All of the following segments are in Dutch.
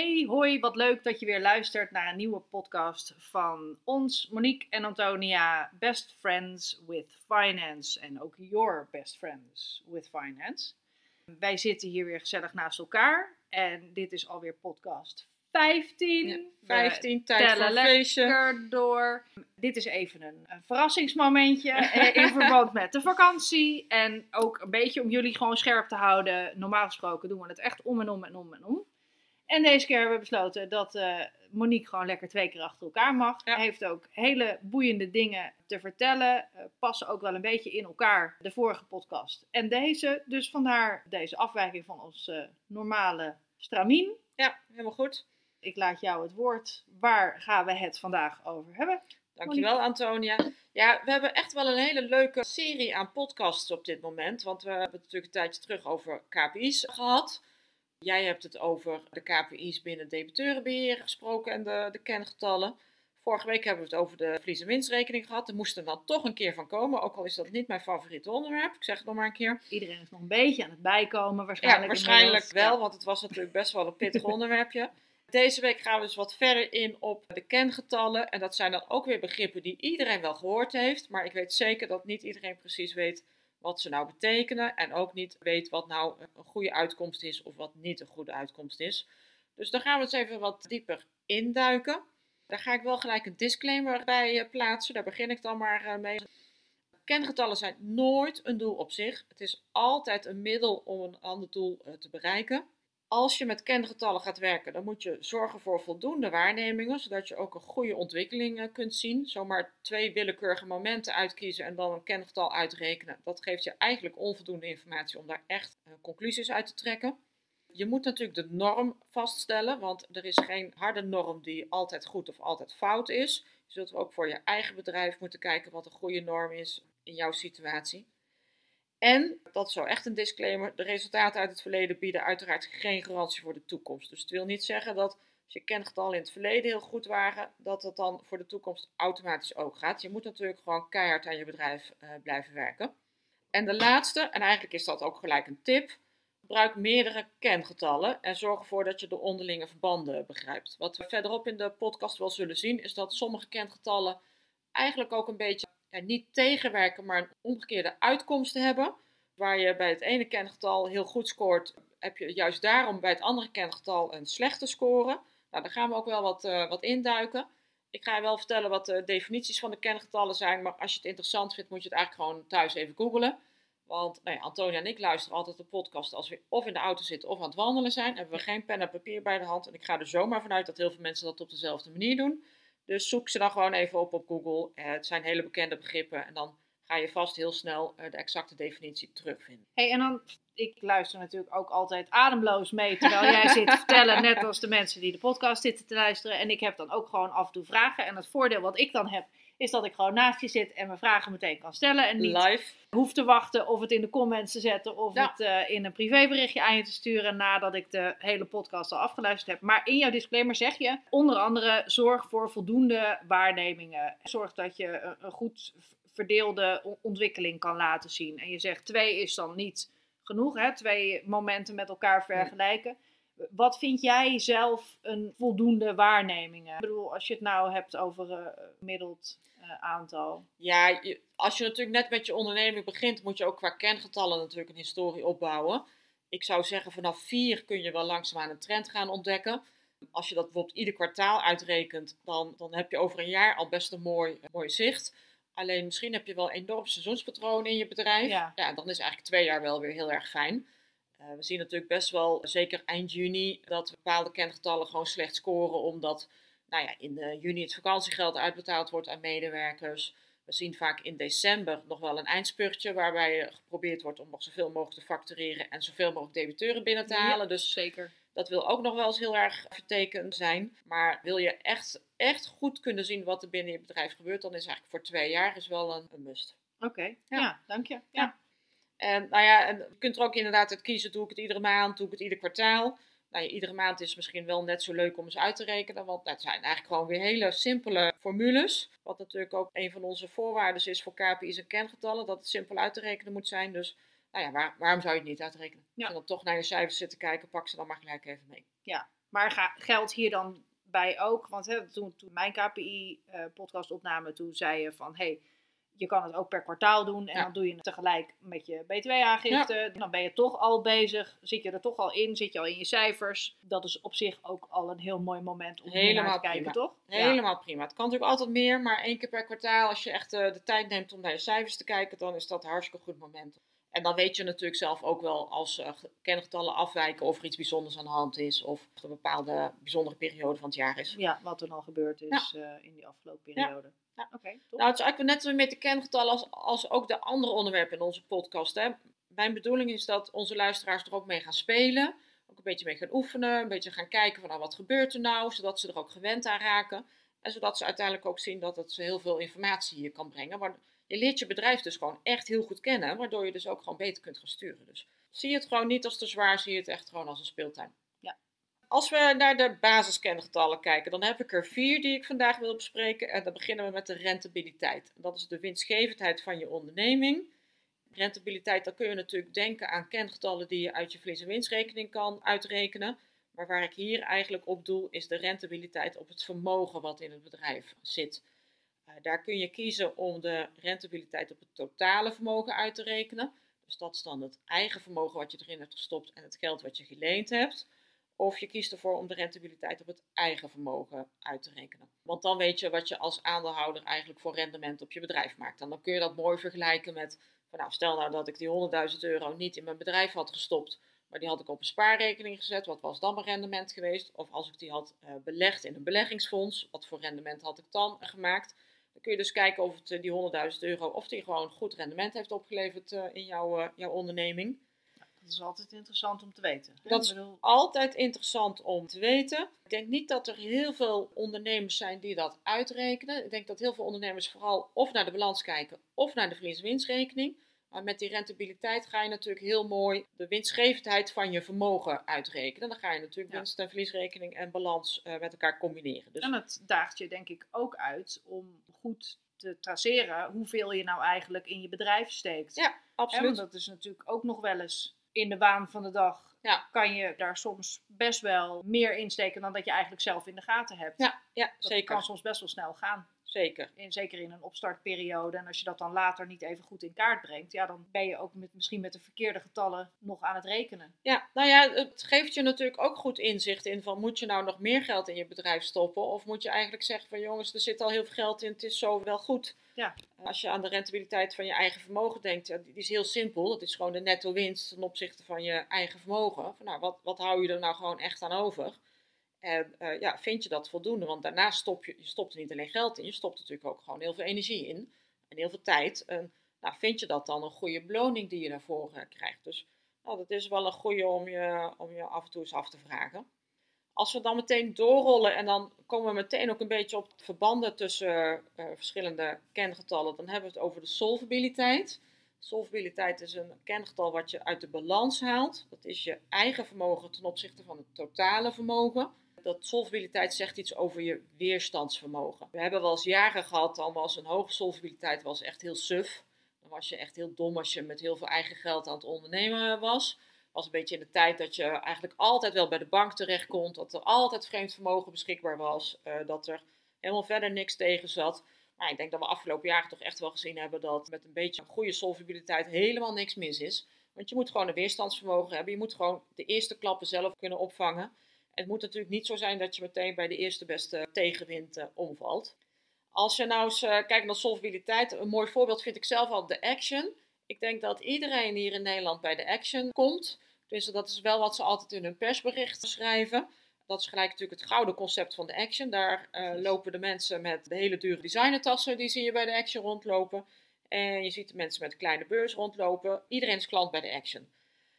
Hey, hoi, wat leuk dat je weer luistert naar een nieuwe podcast van ons, Monique en Antonia, Best Friends with Finance. En ook your best friends with finance. Wij zitten hier weer gezellig naast elkaar en dit is alweer podcast 15. Ja, We 15, tijd voor tellen feestje. lekker door. Dit is even een, een verrassingsmomentje eh, in verband met de vakantie. En ook een beetje om jullie gewoon scherp te houden. Normaal gesproken doen we het echt om en om en om en om. En deze keer hebben we besloten dat eh, Monique gewoon lekker twee keer achter elkaar mag. Ja. Heeft ook hele boeiende dingen te vertellen. eh, passen ook wel een beetje in elkaar, de vorige podcast en deze. Dus vandaar deze afwijking van ons eh, normale stramien. Ja, helemaal goed. Ik laat jou het woord. Waar gaan we het vandaag over hebben? Dankjewel Antonia. Ja, we hebben echt wel een hele leuke serie aan podcasts op dit moment. Want we hebben het natuurlijk een tijdje terug over KPI's gehad. Jij hebt het over de KPI's binnen debiteurenbeheer gesproken en de, de kengetallen. Vorige week hebben we het over de verlies- en winstrekening gehad. Er moest er dan toch een keer van komen, ook al is dat niet mijn favoriete onderwerp. Ik zeg het nog maar een keer. Iedereen is nog een beetje aan het bijkomen waarschijnlijk. Ja, waarschijnlijk inmiddels. wel, want het was natuurlijk best wel een pittig onderwerpje. Deze week gaan we dus wat verder in op de kengetallen. En dat zijn dan ook weer begrippen die iedereen wel gehoord heeft. Maar ik weet zeker dat niet iedereen precies weet wat ze nou betekenen. En ook niet weet wat nou een goede uitkomst is of wat niet een goede uitkomst is. Dus daar gaan we eens even wat dieper induiken. Daar ga ik wel gelijk een disclaimer bij eh, plaatsen. Daar begin ik dan maar eh, mee. Kengetallen zijn nooit een doel op zich. Het is altijd een middel om een ander doel eh, te bereiken. Als je met kengetallen gaat werken, dan moet je zorgen voor voldoende waarnemingen, zodat je ook een goede ontwikkeling eh, kunt zien. Zomaar twee willekeurige momenten uitkiezen en dan een kengetal uitrekenen, dat geeft je eigenlijk onvoldoende informatie om daar echt eh, conclusies uit te trekken. Je moet natuurlijk de norm vaststellen, want er is geen harde norm die altijd goed of altijd fout is. Je zult ook voor je eigen bedrijf moeten kijken wat een goede norm is in jouw situatie. En, dat is zo echt een disclaimer, de resultaten uit het verleden bieden uiteraard geen garantie voor de toekomst. Dus het wil niet zeggen dat als je kengetallen in het verleden heel goed waren, dat dat dan voor de toekomst automatisch ook gaat. Je moet natuurlijk gewoon keihard aan je bedrijf eh, blijven werken. En de laatste, en eigenlijk is dat ook gelijk een tip, gebruik meerdere kengetallen en zorg ervoor dat je de onderlinge verbanden begrijpt. Wat we verderop in de podcast wel zullen zien, is dat sommige kengetallen eigenlijk ook een beetje niet tegenwerken, maar een omgekeerde uitkomst hebben. Waar je bij het ene kengetal heel goed scoort, heb je juist daarom bij het andere kengetal een slechte score. Nou, daar gaan we ook wel wat, eh, wat induiken. Ik ga je wel vertellen wat de definities van de kengetallen zijn, maar als je het interessant vindt, moet je het eigenlijk gewoon thuis even googlen. Want nou ja, Antonia en ik luisteren altijd de podcast als we of in de auto zitten of aan het wandelen zijn. Hebben we geen pen en papier bij de hand. En ik ga er zomaar vanuit dat heel veel mensen dat op dezelfde manier doen. Dus zoek ze dan gewoon even op op Google. Eh, het zijn hele bekende begrippen. En dan ga je vast heel snel eh, de exacte definitie terugvinden. Hey, en dan, ik luister natuurlijk ook altijd ademloos mee terwijl jij zit te vertellen, net als de mensen die de podcast zitten te luisteren. En ik heb dan ook gewoon af en toe vragen. En het voordeel wat ik dan heb, is dat ik gewoon naast je zit en mijn vragen meteen kan stellen. En niet Live. hoef te wachten of het in de comments te zetten of Ja. het eh, in een privéberichtje aan je te sturen nadat ik de hele podcast al afgeluisterd heb. Maar in jouw disclaimer zeg je onder andere zorg voor voldoende waarnemingen. Zorg dat je een, een goed verdeelde ontwikkeling kan laten zien. En je zegt twee is dan niet genoeg, hè? twee momenten met elkaar vergelijken. Wat vind jij zelf een voldoende waarnemingen? Ik bedoel, als je het nou hebt over eh gemiddeld eh, aantal. Ja, je- als je natuurlijk net met je onderneming begint, moet je ook qua kengetallen natuurlijk een historie opbouwen. Ik zou zeggen, vanaf vier kun je wel langzaamaan een trend gaan ontdekken. Als je dat bijvoorbeeld ieder kwartaal uitrekent, dan, dan heb je over een jaar al best een mooi, mooi zicht. Alleen misschien heb je wel enorm seizoenspatroon in je bedrijf. Ja. ja, dan is eigenlijk twee jaar wel weer heel erg fijn. Eh, we zien natuurlijk best wel, zeker eind juni, dat bepaalde kengetallen gewoon slecht scoren. Omdat nou ja, in eh, juni het vakantiegeld uitbetaald wordt aan medewerkers. We zien vaak in december nog wel een eindspurtje waarbij geprobeerd wordt om nog zoveel mogelijk te factureren en zoveel mogelijk debiteuren binnen te halen. Dus zeker. dat wil ook nog wel eens heel erg vertekend zijn. Maar wil je echt, echt goed kunnen zien wat er binnen je bedrijf gebeurt, dan is eigenlijk voor twee jaar is wel een, een must. Oké, Ja. ja. dank je. Ja. Ja. En nou ja, en je kunt er ook inderdaad uit kiezen, doe ik het iedere maand, doe ik het ieder kwartaal. Nou, ja, iedere maand is misschien wel net zo leuk om eens uit te rekenen, want dat zijn eigenlijk gewoon weer hele simpele formules. Wat natuurlijk ook een van onze voorwaarden is voor KPI's en kengetallen, dat het simpel uit te rekenen moet zijn. Dus nou ja, waar- waarom zou je het niet uitrekenen? Ja. Als je dan toch naar je cijfers zit te kijken, pak ze dan maar gelijk even mee. Maar ga, geldt hier dan bij ook, want hè, toen, toen mijn KPI-podcast opnamen, toen zei je van, hey, je kan het ook per kwartaal doen en Ja. dan doe je het tegelijk met je btw-aangifte. Dan ben je toch al bezig, zit je er toch al in, zit je al in je cijfers. Dat is op zich ook al een heel mooi moment om hier naar Helemaal te kijken, prima. toch? Ja. Helemaal prima. Het kan natuurlijk altijd meer, maar één keer per kwartaal, als je echt eh, de tijd neemt om naar je cijfers te kijken, dan is dat een hartstikke goed moment. En dan weet je natuurlijk zelf ook wel als eh, ge- kengetallen afwijken of er iets bijzonders aan de hand is of er een bepaalde bijzondere periode van het jaar is. Ja, wat er dan gebeurd is eh, in die afgelopen periode. Ja. Oké. Nou, het is eigenlijk net zo met de kengetallen als, als ook de andere onderwerpen in onze podcast. Hè. Mijn bedoeling is dat onze luisteraars er ook mee gaan spelen. Ook een beetje mee gaan oefenen. Een beetje gaan kijken van nou, wat gebeurt er nou. Zodat ze er ook gewend aan raken. En zodat ze uiteindelijk ook zien dat het ze heel veel informatie hier kan brengen. Maar je leert je bedrijf dus gewoon echt heel goed kennen. Waardoor je dus ook gewoon beter kunt gaan sturen. Dus zie het gewoon niet als te zwaar. Zie het echt gewoon als een speeltuin. Ja. Als we naar de basiskengetallen kijken, dan heb ik er vier die ik vandaag wil bespreken. En dan beginnen we met de rentabiliteit. Dat is de winstgevendheid van je onderneming. Rentabiliteit, dan kun je natuurlijk denken aan kengetallen die je uit je verlies- en winstrekening kan uitrekenen. Maar waar ik hier eigenlijk op doel, is de rentabiliteit op het vermogen wat in het bedrijf zit. Eh, daar kun je kiezen om de rentabiliteit op het totale vermogen uit te rekenen. Dus dat is dan het eigen vermogen wat je erin hebt gestopt en het geld wat je geleend hebt. Of je kiest ervoor om de rentabiliteit op het eigen vermogen uit te rekenen. Want dan weet je wat je als aandeelhouder eigenlijk voor rendement op je bedrijf maakt. En dan kun je dat mooi vergelijken met, van nou, stel nou dat ik die 100.000 euro niet in mijn bedrijf had gestopt, maar die had ik op een spaarrekening gezet. Wat was dan mijn rendement geweest? Of als ik die had eh, belegd in een beleggingsfonds, wat voor rendement had ik dan gemaakt? Dan kun je dus kijken of het, eh, die 100.000 euro, of die gewoon goed rendement heeft opgeleverd eh, in jouw, eh, jouw onderneming. Dat is altijd interessant om te weten. hè? Dat is bedoel, altijd interessant om te weten. Ik denk niet dat er heel veel ondernemers zijn die dat uitrekenen. Ik denk dat heel veel ondernemers vooral of naar de balans kijken of naar de verlies-winstrekening. Maar met die rentabiliteit ga je natuurlijk heel mooi de winstgevendheid van je vermogen uitrekenen. Dan ga je natuurlijk Ja. winst- en verliesrekening en balans met elkaar combineren. Dus En het daagt je denk ik ook uit om goed te traceren hoeveel je nou eigenlijk in je bedrijf steekt. Ja, Hè, want absoluut. dat is natuurlijk ook nog wel eens in de waan van de dag. Ja. Kan je daar soms best wel meer insteken dan dat je eigenlijk zelf in de gaten hebt. Ja, ja dat zeker. kan soms best wel snel gaan. Zeker. In, zeker in een opstartperiode. En als je dat dan later niet even goed in kaart brengt, ja, dan ben je ook met, misschien met de verkeerde getallen nog aan het rekenen. Ja, nou ja, het geeft je natuurlijk ook goed inzicht in van moet je nou nog meer geld in je bedrijf stoppen? Of moet je eigenlijk zeggen van jongens, er zit al heel veel geld in, het is zo wel goed. Ja. Als je aan de rentabiliteit van je eigen vermogen denkt, ja, die is heel simpel. Dat is gewoon de netto winst ten opzichte van je eigen vermogen. Van, nou, wat, wat hou je er nou gewoon echt aan over? En eh, ja, vind je dat voldoende? Want daarna stop je, je stopt er niet alleen geld in, je stopt natuurlijk ook gewoon heel veel energie in. En heel veel tijd. En nou, vind je dat dan een goede beloning die je daarvoor eh, krijgt? Dus nou, dat is wel een goede om je, om je af en toe eens af te vragen. Als we dan meteen doorrollen en dan komen we meteen ook een beetje op verbanden tussen eh, verschillende kengetallen, dan hebben we het over de solvabiliteit. Solvabiliteit is een kengetal wat je uit de balans haalt. Dat is je eigen vermogen ten opzichte van het totale vermogen. Dat solvabiliteit zegt iets over je weerstandsvermogen. We hebben wel eens jaren gehad, dan was een hoge solvabiliteit was echt heel suf. Dan was je echt heel dom als je met heel veel eigen geld aan het ondernemen was was een beetje in de tijd dat je eigenlijk altijd wel bij de bank terecht kon. Dat er altijd vreemd vermogen beschikbaar was. eh, dat er helemaal verder niks tegen zat. Maar ik denk dat we afgelopen jaren toch echt wel gezien hebben dat met een beetje goede solvabiliteit helemaal niks mis is. Want je moet gewoon een weerstandsvermogen hebben. Je moet gewoon de eerste klappen zelf kunnen opvangen. Het moet natuurlijk niet zo zijn dat je meteen bij de eerste beste tegenwind eh, omvalt. Als je nou eens eh, kijkt naar solvabiliteit, een mooi voorbeeld vind ik zelf al de Action. Ik denk dat iedereen hier in Nederland bij de Action komt. Dus dat is wel wat ze altijd in hun persbericht schrijven. Dat is gelijk natuurlijk het gouden concept van de Action. Daar uh, lopen de mensen met de hele dure designertassen, die zie je bij de Action rondlopen. En je ziet de mensen met de kleine beurs rondlopen. Iedereen is klant bij de Action.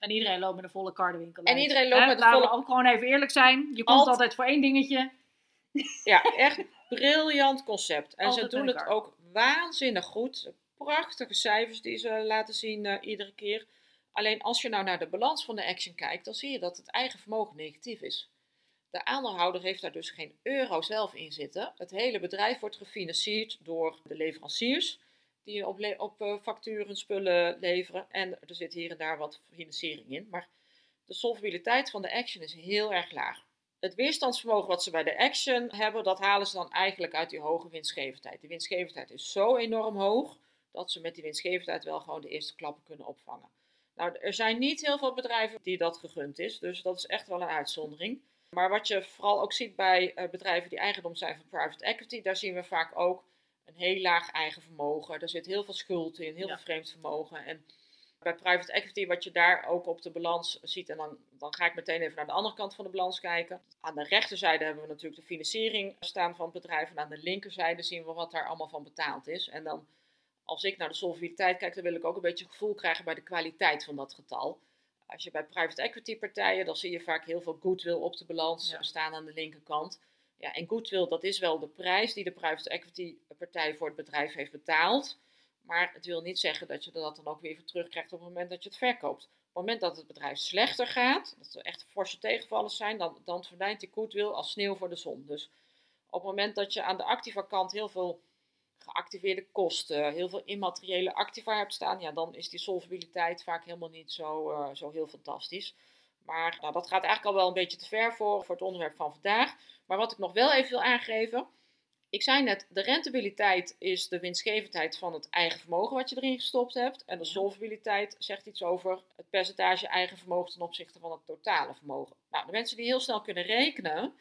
En iedereen loopt met een volle kardenwinkel. En iedereen loopt met een Laten volle... we ook gewoon even eerlijk zijn. Je komt Alt- altijd voor één dingetje. Ja, echt briljant concept. En Altijd ze doen met het elkaar. ook waanzinnig goed. Prachtige cijfers die ze laten zien eh, iedere keer. Alleen als je nou naar de balans van de Action kijkt, dan zie je dat het eigen vermogen negatief is. De aandeelhouder heeft daar dus geen euro zelf in zitten. Het hele bedrijf wordt gefinancierd door de leveranciers die op, op eh, facturen spullen leveren. En er zit hier en daar wat financiering in. Maar de solvabiliteit van de Action is heel erg laag. Het weerstandsvermogen wat ze bij de Action hebben, dat halen ze dan eigenlijk uit die hoge winstgevendheid. Die winstgevendheid is zo enorm hoog dat ze met die winstgevendheid wel gewoon de eerste klappen kunnen opvangen. Nou, er zijn niet heel veel bedrijven die dat gegund is, dus dat is echt wel een uitzondering. Maar wat je vooral ook ziet bij eh, bedrijven die eigendom zijn van private equity, daar zien we vaak ook een heel laag eigen vermogen. Er zit heel veel schuld in, heel Ja. veel vreemd vermogen. En bij private equity, wat je daar ook op de balans ziet, en dan, dan ga ik meteen even naar de andere kant van de balans kijken. Aan de rechterzijde hebben we natuurlijk de financiering staan van het bedrijf. En aan de linkerzijde zien we wat daar allemaal van betaald is. En dan, als ik naar de solvabiliteit kijk, dan wil ik ook een beetje gevoel krijgen bij de kwaliteit van dat getal. Als je bij private equity partijen, dan zie je vaak heel veel goodwill op de balans Ja. staan aan de linkerkant. Ja, en goodwill, dat is wel de prijs die de private equity partij voor het bedrijf heeft betaald. Maar het wil niet zeggen dat je dat dan ook weer terugkrijgt op het moment dat je het verkoopt. Op het moment dat het bedrijf slechter gaat, dat er echt forse tegenvallers zijn, dan, dan verdwijnt die goodwill als sneeuw voor de zon. Dus op het moment dat je aan de activa kant heel veel geactiveerde kosten, heel veel immateriële activa hebt staan, ja, dan is die solvabiliteit vaak helemaal niet zo, eh, zo heel fantastisch. Maar nou, dat gaat eigenlijk al wel een beetje te ver voor, voor het onderwerp van vandaag. Maar wat ik nog wel even wil aangeven. Ik zei net, de rentabiliteit is de winstgevendheid van het eigen vermogen wat je erin gestopt hebt. En de solvabiliteit zegt iets over het percentage eigen vermogen ten opzichte van het totale vermogen. Nou, de mensen die heel snel kunnen rekenen,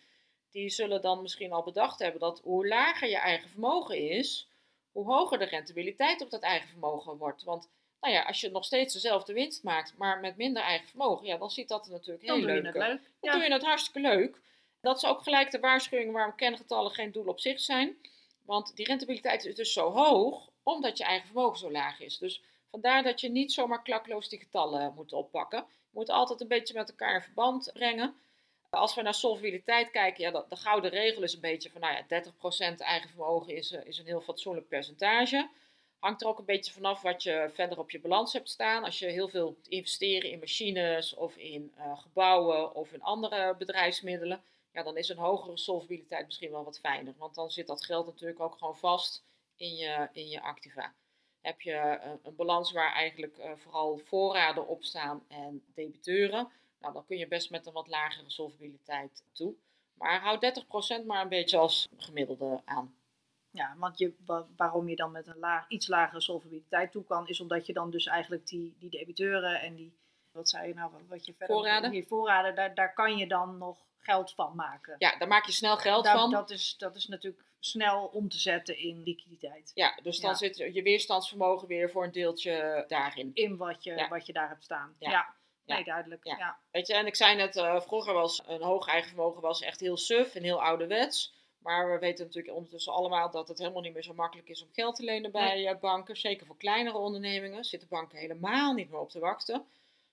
die zullen dan misschien al bedacht hebben dat hoe lager je eigen vermogen is, hoe hoger de rentabiliteit op dat eigen vermogen wordt. Want nou ja, als je nog steeds dezelfde winst maakt, maar met minder eigen vermogen, ja, dan ziet dat er natuurlijk heel Dan doe je leuk het uit. leuk. Dan Ja. doe je het hartstikke leuk. Dat is ook gelijk de waarschuwing waarom kengetallen geen doel op zich zijn. Want die rentabiliteit is dus zo hoog, omdat je eigen vermogen zo laag is. Dus vandaar dat je niet zomaar klakloos die getallen moet oppakken. Je moet altijd een beetje met elkaar in verband brengen. Als we naar solvabiliteit kijken, ja, de, de gouden regel is een beetje van, nou ja, 30% eigen vermogen is, eh, is een heel fatsoenlijk percentage. Hangt er ook een beetje vanaf wat je verder op je balans hebt staan. Als je heel veel investeren in machines of in eh, gebouwen of in andere bedrijfsmiddelen, ja, dan is een hogere solvabiliteit misschien wel wat fijner. Want dan zit dat geld natuurlijk ook gewoon vast in je, in je activa. Heb je eh, een balans waar eigenlijk eh, vooral voorraden op staan en debiteuren, nou, dan kun je best met een wat lagere solvabiliteit toe. Maar hou 30% maar een beetje als gemiddelde aan. Ja, want je, wa- waarom je dan met een laag, iets lagere solvabiliteit toe kan, is omdat je dan dus eigenlijk die, die debiteuren en die, wat zei je nou, wat- wat je verder... Voorraden. Die voorraden, daar, daar kan je dan nog geld van maken. Ja, daar maak je snel geld Daar- van. Dat, is, dat is natuurlijk snel om te zetten in liquiditeit. Ja, dus dan Ja. zit je weerstandsvermogen weer voor een deeltje daarin. In wat je, Ja. wat je daar hebt staan. Ja. Ja, Ja. nee, duidelijk. Ja. Ja. Weet je, en ik zei net, eh, vroeger was een hoog eigen vermogen was echt heel suf en heel ouderwets. Maar we weten natuurlijk ondertussen allemaal dat het helemaal niet meer zo makkelijk is om geld te lenen bij eh, banken. Zeker voor kleinere ondernemingen zitten banken helemaal niet meer op te wachten.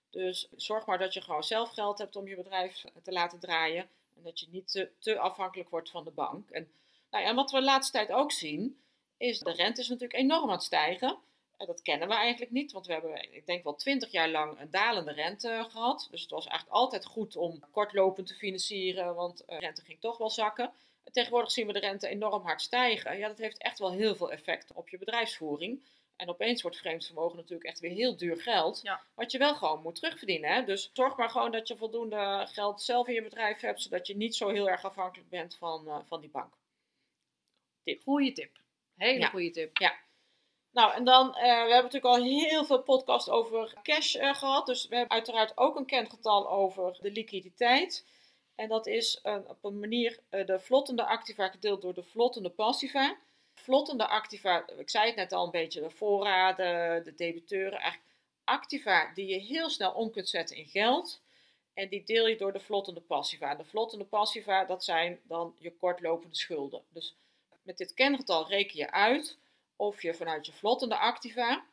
Dus zorg maar dat je gewoon zelf geld hebt om je bedrijf te laten draaien. En dat je niet te, te afhankelijk wordt van de bank. En, nou ja, en wat we de laatste tijd ook zien, is de rente is natuurlijk enorm aan het stijgen. En dat kennen we eigenlijk niet, want we hebben, ik denk wel twintig jaar lang een dalende rente gehad. Dus het was eigenlijk altijd goed om kortlopend te financieren, want de rente ging toch wel zakken. En tegenwoordig zien we de rente enorm hard stijgen. Ja, dat heeft echt wel heel veel effect op je bedrijfsvoering. En opeens wordt vreemd vermogen natuurlijk echt weer heel duur geld. Ja. Wat je wel gewoon moet terugverdienen. Hè? Dus zorg maar gewoon dat je voldoende geld zelf in je bedrijf hebt, zodat je niet zo heel erg afhankelijk bent van, eh, van die bank. Goeie tip. Hele Ja. goede tip. Nou, en dan, eh, we hebben natuurlijk al heel veel podcasts over cash eh, gehad. Dus we hebben uiteraard ook een kengetal over de liquiditeit. En dat is eh, op een manier eh, de vlottende activa gedeeld door de vlottende passiva. Vlottende activa, ik zei het net al een beetje, de voorraden, de debiteuren. Eigenlijk activa die je heel snel om kunt zetten in geld. En die deel je door de vlottende passiva. De vlottende passiva, dat zijn dan je kortlopende schulden. Dus met dit kengetal reken je uit of je vanuit je vlottende activa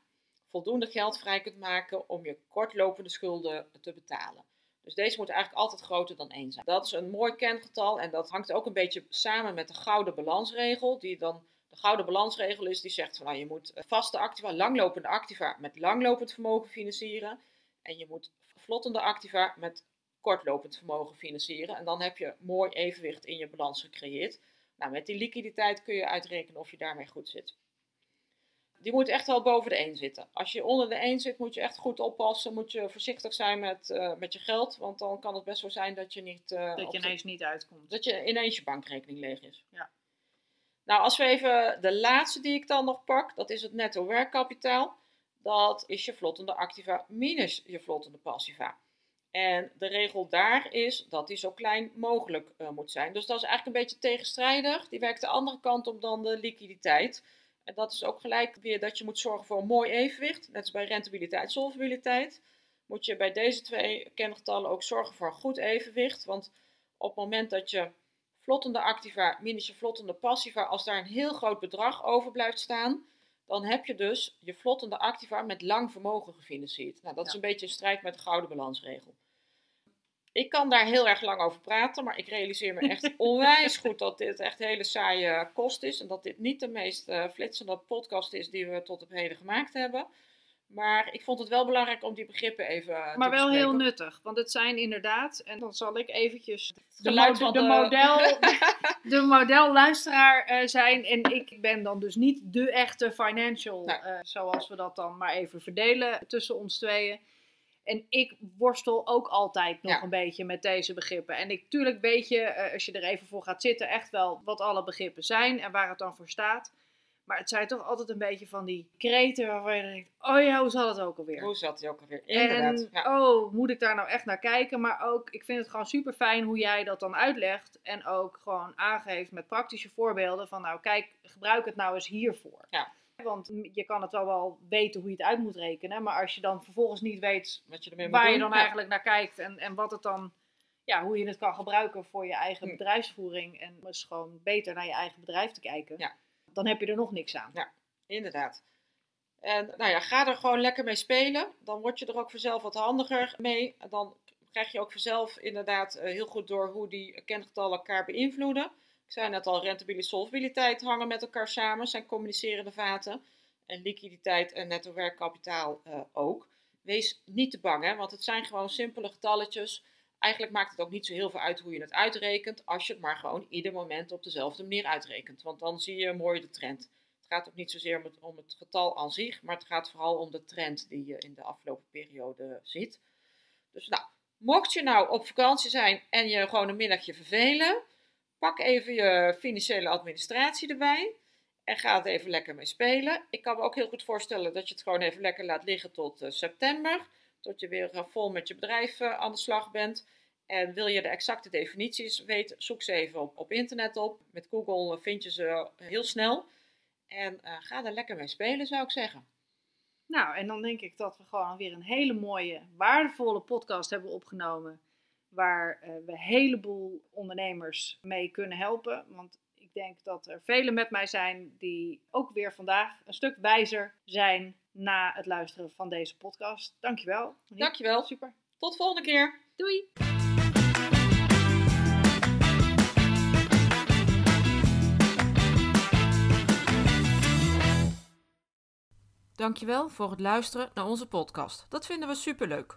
voldoende geld vrij kunt maken om je kortlopende schulden te betalen. Dus deze moet eigenlijk altijd groter dan 1 zijn. Dat is een mooi kengetal en dat hangt ook een beetje samen met de gouden balansregel. Die dan, de gouden balansregel is die zegt van nou, je moet vaste activa, langlopende activa met langlopend vermogen financieren. En je moet vlottende activa met kortlopend vermogen financieren. En dan heb je mooi evenwicht in je balans gecreëerd. Nou, met die liquiditeit kun je uitrekenen of je daarmee goed zit. Die moet echt wel boven de 1 zitten. Als je onder de 1 zit, moet je echt goed oppassen. Moet je voorzichtig zijn met, uh, met je geld. Want dan kan het best wel zijn dat je niet. Uh, dat je ineens de, niet uitkomt. Dat je ineens je bankrekening leeg is. Ja. Nou, als we even de laatste die ik dan nog pak, dat is het netto werkkapitaal. Dat is je vlottende activa minus je vlottende passiva. En de regel daar is dat die zo klein mogelijk uh, moet zijn. Dus dat is eigenlijk een beetje tegenstrijdig. Die werkt de andere kant op dan de liquiditeit. En dat is ook gelijk weer dat je moet zorgen voor een mooi evenwicht. Net als bij rentabiliteit, solvabiliteit. Moet je bij deze twee kengetallen ook zorgen voor een goed evenwicht. Want op het moment dat je vlottende activa minus je vlottende passiva, als daar een heel groot bedrag over blijft staan, dan heb je dus je vlottende activa met lang vermogen gefinancierd. Nou, dat is een beetje in strijd met de gouden balansregel. Ik kan daar heel erg lang over praten, maar ik realiseer me echt onwijs goed dat dit echt hele saaie kost is. En dat dit niet de meest uh, flitsende podcast is die we tot op heden gemaakt hebben. Maar ik vond het wel belangrijk om die begrippen even maar te Maar wel heel nuttig, want het zijn inderdaad, en dan zal ik eventjes de, geluid mo- van de de- model, de modelluisteraar eh, zijn. En ik ben dan dus niet de echte financial, eh, zoals we dat dan maar even verdelen tussen ons tweeën. En ik worstel ook altijd nog Ja. een beetje met deze begrippen. En ik, tuurlijk weet je, eh, als je er even voor gaat zitten, echt wel wat alle begrippen zijn en waar het dan voor staat. Maar het zijn toch altijd een beetje van die kreten waarvan je denkt, oh ja, hoe zal het ook alweer? Hoe zat hij ook alweer? Inderdaad. En ja. oh, moet ik daar nou echt naar kijken? Maar ook, ik vind het gewoon super fijn hoe jij dat dan uitlegt. En ook gewoon aangeeft met praktische voorbeelden van nou kijk, gebruik het nou eens hiervoor. Ja. Want je kan het wel wel weten hoe je het uit moet rekenen. Maar als je dan vervolgens niet weet Wat je ermee moet waar je doen. dan Ja. eigenlijk naar kijkt. En, en wat het dan, ja, hoe je het kan gebruiken voor je eigen Hm. bedrijfsvoering. En dus gewoon beter naar je eigen bedrijf te kijken. Ja. Dan heb je er nog niks aan. Inderdaad. En nou ja, ga er gewoon lekker mee spelen. Dan word je er ook vanzelf wat handiger mee. En dan krijg je ook vanzelf inderdaad eh, heel goed door hoe die kengetallen elkaar beïnvloeden. Ik zei net al, rentabiliteit, solvabiliteit hangen met elkaar samen, zijn communicerende vaten. En liquiditeit en netto werkkapitaal eh, ook. Wees niet te bang, hè, want het zijn gewoon simpele getalletjes. Eigenlijk maakt het ook niet zo heel veel uit hoe je het uitrekent, als je het maar gewoon ieder moment op dezelfde manier uitrekent. Want dan zie je mooi de trend. Het gaat ook niet zozeer om het, om het getal aan zich, maar het gaat vooral om de trend die je in de afgelopen periode ziet. Dus nou, mocht je nou op vakantie zijn en je gewoon een middagje vervelen, pak even je financiële administratie erbij en ga het even lekker mee spelen. Ik kan me ook heel goed voorstellen dat je het gewoon even lekker laat liggen tot eh, september, tot je weer eh, vol met je bedrijf eh, aan de slag bent. En wil je de exacte definities weten, zoek ze even op, op internet op. Met Google vind je ze heel snel. En ga er lekker mee spelen, zou ik zeggen. Nou, en dan denk ik dat we gewoon weer een hele mooie, waardevolle podcast hebben opgenomen. Waar eh, we een heleboel ondernemers mee kunnen helpen. Want ik denk dat er velen met mij zijn die ook weer vandaag een stuk wijzer zijn na het luisteren van deze podcast. Dankjewel. Monique. Dankjewel. Super. Tot volgende keer. Doei. Dankjewel voor het luisteren naar onze podcast. Dat vinden we superleuk.